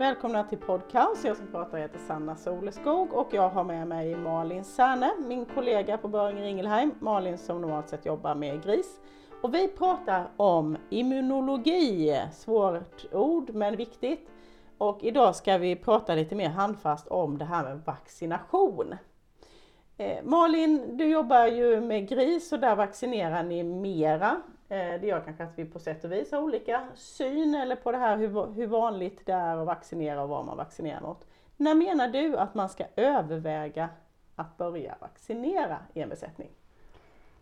Välkomna till Podcast. Jag som pratar heter Sanna Soleskog och jag har med mig Malin Särne, min kollega på Böringen Ingelheim. Malin som normalt sett jobbar med gris. Och vi pratar om immunologi. Svårt ord men viktigt. Och idag ska vi prata lite mer handfast om det här med vaccination. Eh, Malin, du jobbar ju med gris och där vaccinerar ni mera. Eh, det gör kanske att vi på sätt och vis har olika syn eller på det här hur, hur vanligt det är att vaccinera och vad man vaccinerar mot. När menar du att man ska överväga att börja vaccinera i en besättning?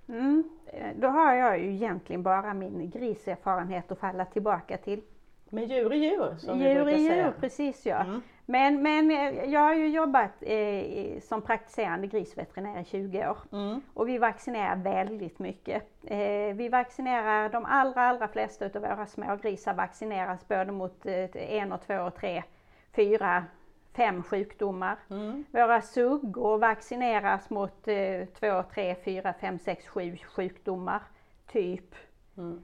Mm, eh, då har jag ju egentligen bara min griserfarenhet att falla tillbaka till. Men djur är djur som djur vi brukar är säga. djur, precis ja. Mm. Men, men eh, jag har ju jobbat eh, som praktiserande grisveterinär i 20 år Mm. och vi vaccinerar väldigt mycket. Eh, vi vaccinerar de allra, allra flesta utav våra smågrisar vaccineras både mot eh, en och två och tre, fyra, fem sjukdomar. Mm. Våra suggor vaccineras mot eh, två, tre, fyra, fem, sex, sju sjukdomar, typ. Mm.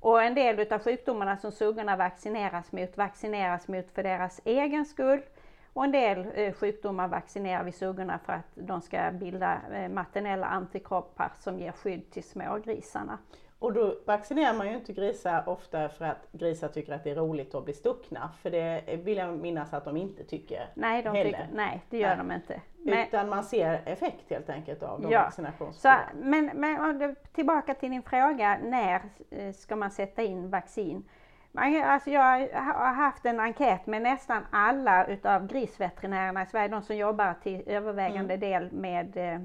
Och en del utav sjukdomarna som suggorna vaccineras mot vaccineras mot för deras egen skull. Och en del eh, sjukdomar vaccinerar vi suggorna för att de ska bilda eh, maternella antikroppar som ger skydd till smågrisarna. Och då vaccinerar man ju inte grisar ofta för att grisar tycker att det är roligt att bli stuckna. För det vill jag minnas att de inte tycker. Nej, de Heller. tycker, nej det gör Nej. de inte. Men- Utan man ser effekt helt enkelt av de Ja. vaccinations... Så, men, men tillbaka till din fråga, när eh, ska man sätta in vaccin? Alltså jag har haft en enkät med nästan alla utav grisveterinärerna i Sverige, de som jobbar till övervägande del med, eh,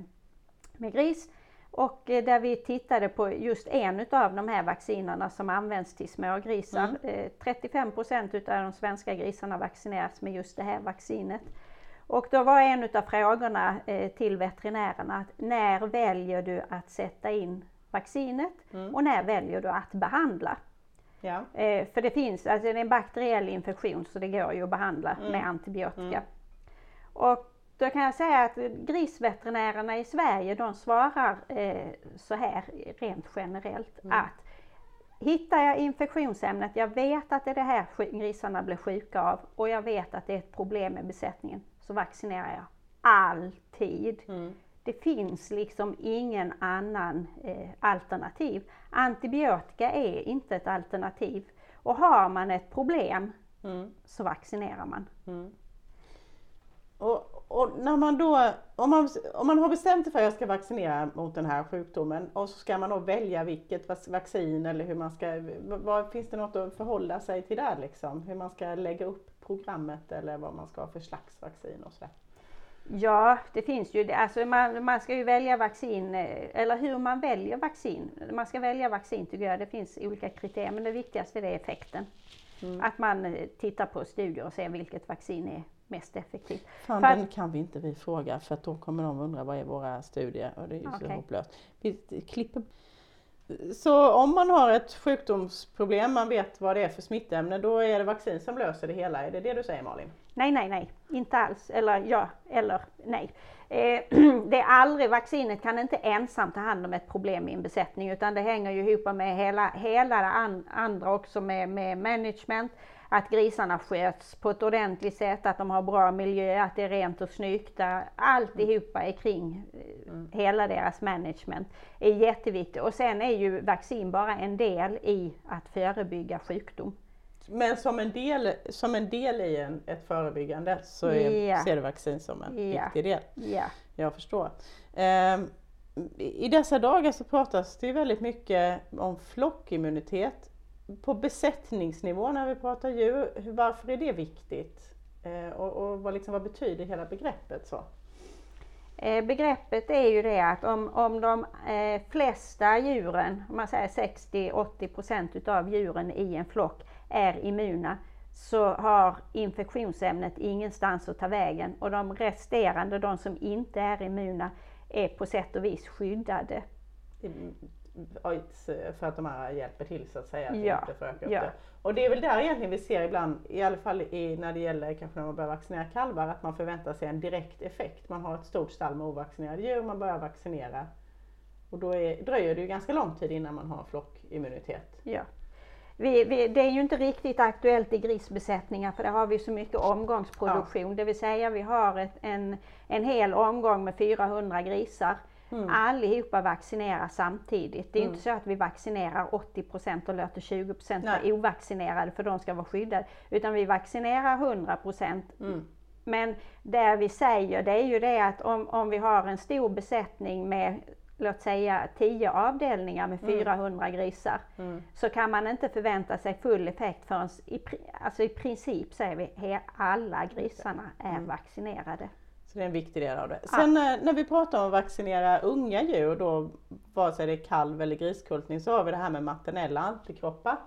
med gris. Och eh, där vi tittade på just en utav de här vaccinerna som används till smågrisar. Mm. Eh, 35 procent utav de svenska grisarna vaccineras med just det här vaccinet. Och då var en utav frågorna eh, till veterinärerna att när väljer du att sätta in vaccinet Mm. och när väljer du att behandla? Ja. Eh, för det finns, alltså det är en bakteriell infektion så det går ju att behandla Mm. med antibiotika. Mm. Och då kan jag säga att grisveterinärerna i Sverige de svarar eh, så här rent generellt Mm. att hittar jag infektionsämnet, jag vet att det är det här grisarna blir sjuka av och jag vet att det är ett problem med besättningen så vaccinerar jag alltid. Mm. Det finns liksom ingen annan eh, alternativ. Antibiotika är inte ett alternativ. Och har man ett problem Mm. så vaccinerar man. Mm. Och, och när man då, om man, om man har bestämt sig för att jag ska vaccinera mot den här sjukdomen och så ska man då välja vilket vaccin eller hur man ska, vad, finns det något att förhålla sig till där liksom? Hur man ska lägga upp programmet eller vad man ska ha för slags vaccin och sådär. Ja, det finns ju det. Alltså man, man ska ju välja vaccin, eh, eller hur man väljer vaccin. Man ska välja vaccin tycker jag, det finns olika kriterier, men det viktigaste det är effekten. Mm. Att man eh, tittar på studier och ser vilket vaccin är mest effektivt. Fan, För den kan vi inte vi fråga för då kommer de undra vad är våra studier och det är ju så Okej. hopplöst. Vi klipper. Så om man har ett sjukdomsproblem, man vet vad det är för smittämne, då är det vaccin som löser det hela. Är det det du säger Malin? Nej, nej, nej, inte alls. Eller ja, eller nej. Eh, det är aldrig, vaccinet kan inte ensamt ta hand om ett problem i en besättning utan det hänger ju ihop med hela, hela det andra också med, med management. Att grisarna sköts på ett ordentligt sätt, att de har bra miljö, att det är rent och snyggt. Alltihopa är kring eh, hela deras management är jätteviktigt. Och sen är ju vaccin bara en del i att förebygga sjukdom. Men som en del, som en del i en, ett förebyggande så är, Ja. ser du vaccin som en Ja. viktig del. Ja. Jag förstår. Ehm, I dessa dagar så pratas det väldigt mycket om flockimmunitet. På besättningsnivå när vi pratar djur, varför är det viktigt? Eh, och och vad, liksom, vad betyder hela begreppet? så? Eh, Begreppet är ju det att om, om de eh, flesta djuren, om man säger 60-80 procent utav djuren i en flock är immuna så har infektionsämnet ingenstans att ta vägen och de resterande, de som inte är immuna, är på sätt och vis skyddade. Mm, oj, För att de här hjälper till så att säga, att Ja, inte föröka ja. det. Och det är väl där egentligen vi ser ibland, i alla fall i, när det gäller kanske när man börjar vaccinera kalvar, att man förväntar sig en direkt effekt. Man har ett stort stall med ovaccinerade djur, man börjar vaccinera. Och då är, dröjer det ju ganska lång tid innan man har flockimmunitet. Ja. vi, vi, det är ju inte riktigt aktuellt i grisbesättningar för där har vi så mycket omgångsproduktion. Ja. Det vill säga vi har ett, en, en hel omgång med 400 grisar. Mm. Allihopa vaccineras samtidigt. Det är mm. inte så att vi vaccinerar 80% och låter 20% vara ovaccinerade för de ska vara skyddade. Utan vi vaccinerar 100 mm. Men det vi säger det är ju det att om, om vi har en stor besättning med låt säga 10 avdelningar med 400 mm. grisar mm. så kan man inte förvänta sig full effekt förrän i, alltså i princip säger vi alla grisarna är mm. vaccinerade. Så det är en viktig del av det. Sen ja. Eh, när vi pratar om att vaccinera unga djur, då, vare sig det är kalv eller griskultning, så har vi det här med maternella antikroppar.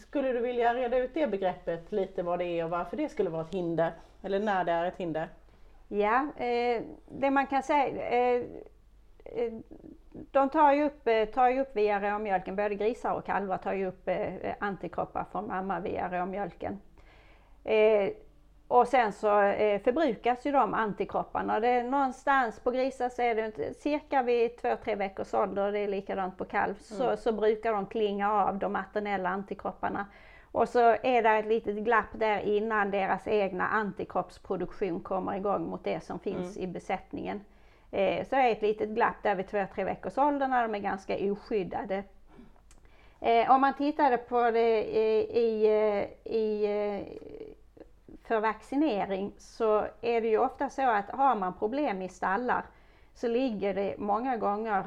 Skulle du vilja reda ut det begreppet lite vad det är och varför det skulle vara ett hinder? Eller när det är ett hinder? Ja, eh, det man kan säga eh, Eh, de tar ju upp, eh, tar ju upp via råmjölken, både grisar och kalvar tar ju upp antikroppar från mamma via råmjölken. Och sen så förbrukas ju de antikropparna. Det är någonstans på grisar så är det cirka vid 2-3 veckors ålder, det är likadant på kalv, mm. så, så brukar de klinga av de maternella antikropparna. Och så är det ett litet glapp där innan deras egna antikroppsproduktion kommer igång mot det som finns mm. i besättningen. Eh, så är ett litet glapp där vid två, tre veckors ålder när de är ganska oskyddade. Eh, om man tittade på det i, i, i, för vaccinering så är det ju ofta så att har man problem i stallar så ligger det många gånger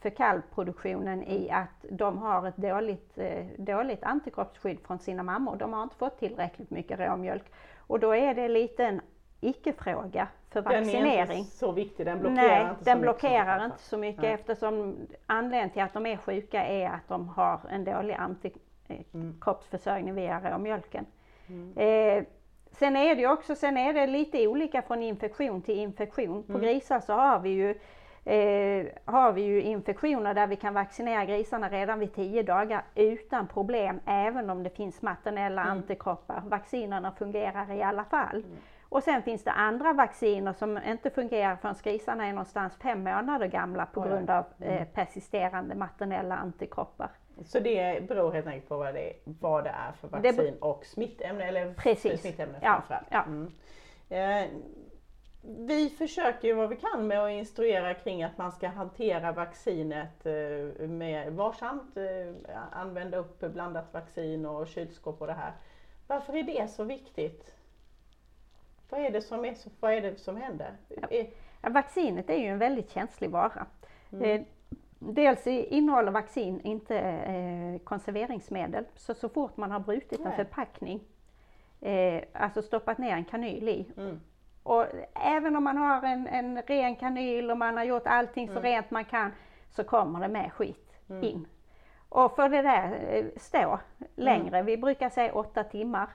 för kalvproduktionen i att de har ett dåligt, eh, dåligt antikroppsskydd från sina mammor. De har inte fått tillräckligt mycket råmjölk. Och då är det lite en icke-fråga för vaccinering. Den är inte så viktig, den blockerar Nej, inte den så blockerar mycket. inte så mycket Nej. eftersom anledningen till att de är sjuka är att de har en dålig antikroppsförsörjning via råmjölken. Mm. Eh, sen är det också sen är det lite olika från infektion till infektion. På mm. grisar så har vi ju Eh, har vi ju infektioner där vi kan vaccinera grisarna redan vid 10 dagar utan problem, även om det finns maternella mm. antikroppar. Vaccinerna fungerar i alla fall. Mm. Och sen finns det andra vacciner som inte fungerar förrän grisarna är någonstans fem månader gamla på grund av eh, mm. persisterande maternella antikroppar. Så det beror helt enkelt på vad det är, vad det är för vaccin och smittämne? Eller precis. smittämne ja, ja. Mm. Eh, vi försöker ju vad vi kan med att instruera kring att man ska hantera vaccinet eh, med varsamt, eh, använda upp blandat vaccin och kylskåp och det här. Varför är det så viktigt? Vad är det som, är så, vad är det som händer? Ja. Ja, vaccinet är ju en väldigt känslig vara. Mm. Dels innehåller vaccin inte eh, konserveringsmedel, så så fort man har brutit en förpackning, eh, alltså stoppat ner en kanyl i, mm. och även om man har en, en ren kanyl och man har gjort allting så mm. rent man kan, så kommer det med skit mm. in. Och för det där eh, stå längre, mm. vi brukar säga åtta timmar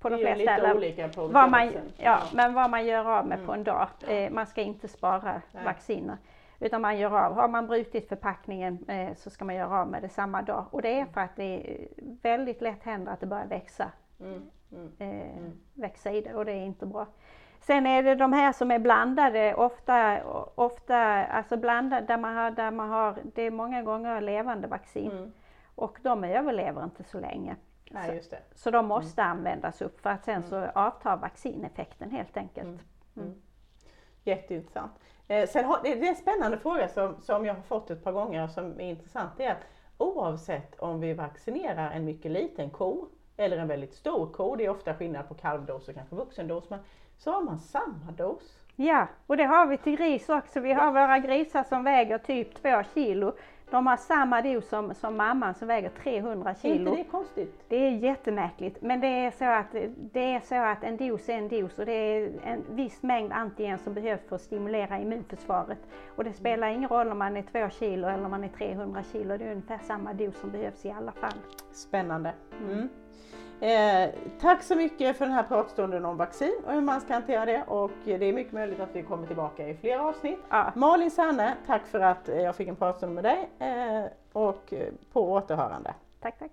på de flesta. Lite olika på vad man, ja, ja, men vad man gör av med mm. på en dag. Eh, man ska inte spara vacciner. Utan man gör av, har man brutit förpackningen eh, så ska man göra av med det samma dag. Och det är för att det är väldigt lätt händer att det börjar växa, mm. mm. Eh, mm. växa i det och det är inte bra. Sen är det de här som är blandade, ofta, ofta alltså blandade där man har, där man har det är många gånger levande vaccin. Mm. Och de överlever inte så länge. Nej, just det. Så, de måste mm. användas upp för att sen så mm. avtar vaccineffekten helt enkelt. Mm. Jätteintressant. Eh, sen har, det är en spännande fråga som, som jag har fått ett par gånger som är intressant. Det är att oavsett om vi vaccinerar en mycket liten ko eller en väldigt stor ko, det är ofta skillnad på kalvdos och kanske vuxendos, men så har man samma dos. Ja, och det har vi till gris också. Vi har våra grisar som väger typ 2 kilo de har samma dos som, som mamman som väger 300 kilo. Är inte det konstigt? Det är jättemärkligt. Men det är så att, det är så att en dos är en dos och det är en viss mängd antigen som behövs för att stimulera immunförsvaret. Och det spelar ingen roll om man är 2 kilo eller om man är 300 kilo. Det är ungefär samma dos som behövs i alla fall. Spännande. Mm. Eh, tack så mycket för den här pratstunden om vaccin och hur man ska hantera det och det är mycket möjligt att vi kommer tillbaka i flera avsnitt. Ja. Malin Sanne, tack för att jag fick en pratstund med dig eh, och på återhörande. Tack, tack.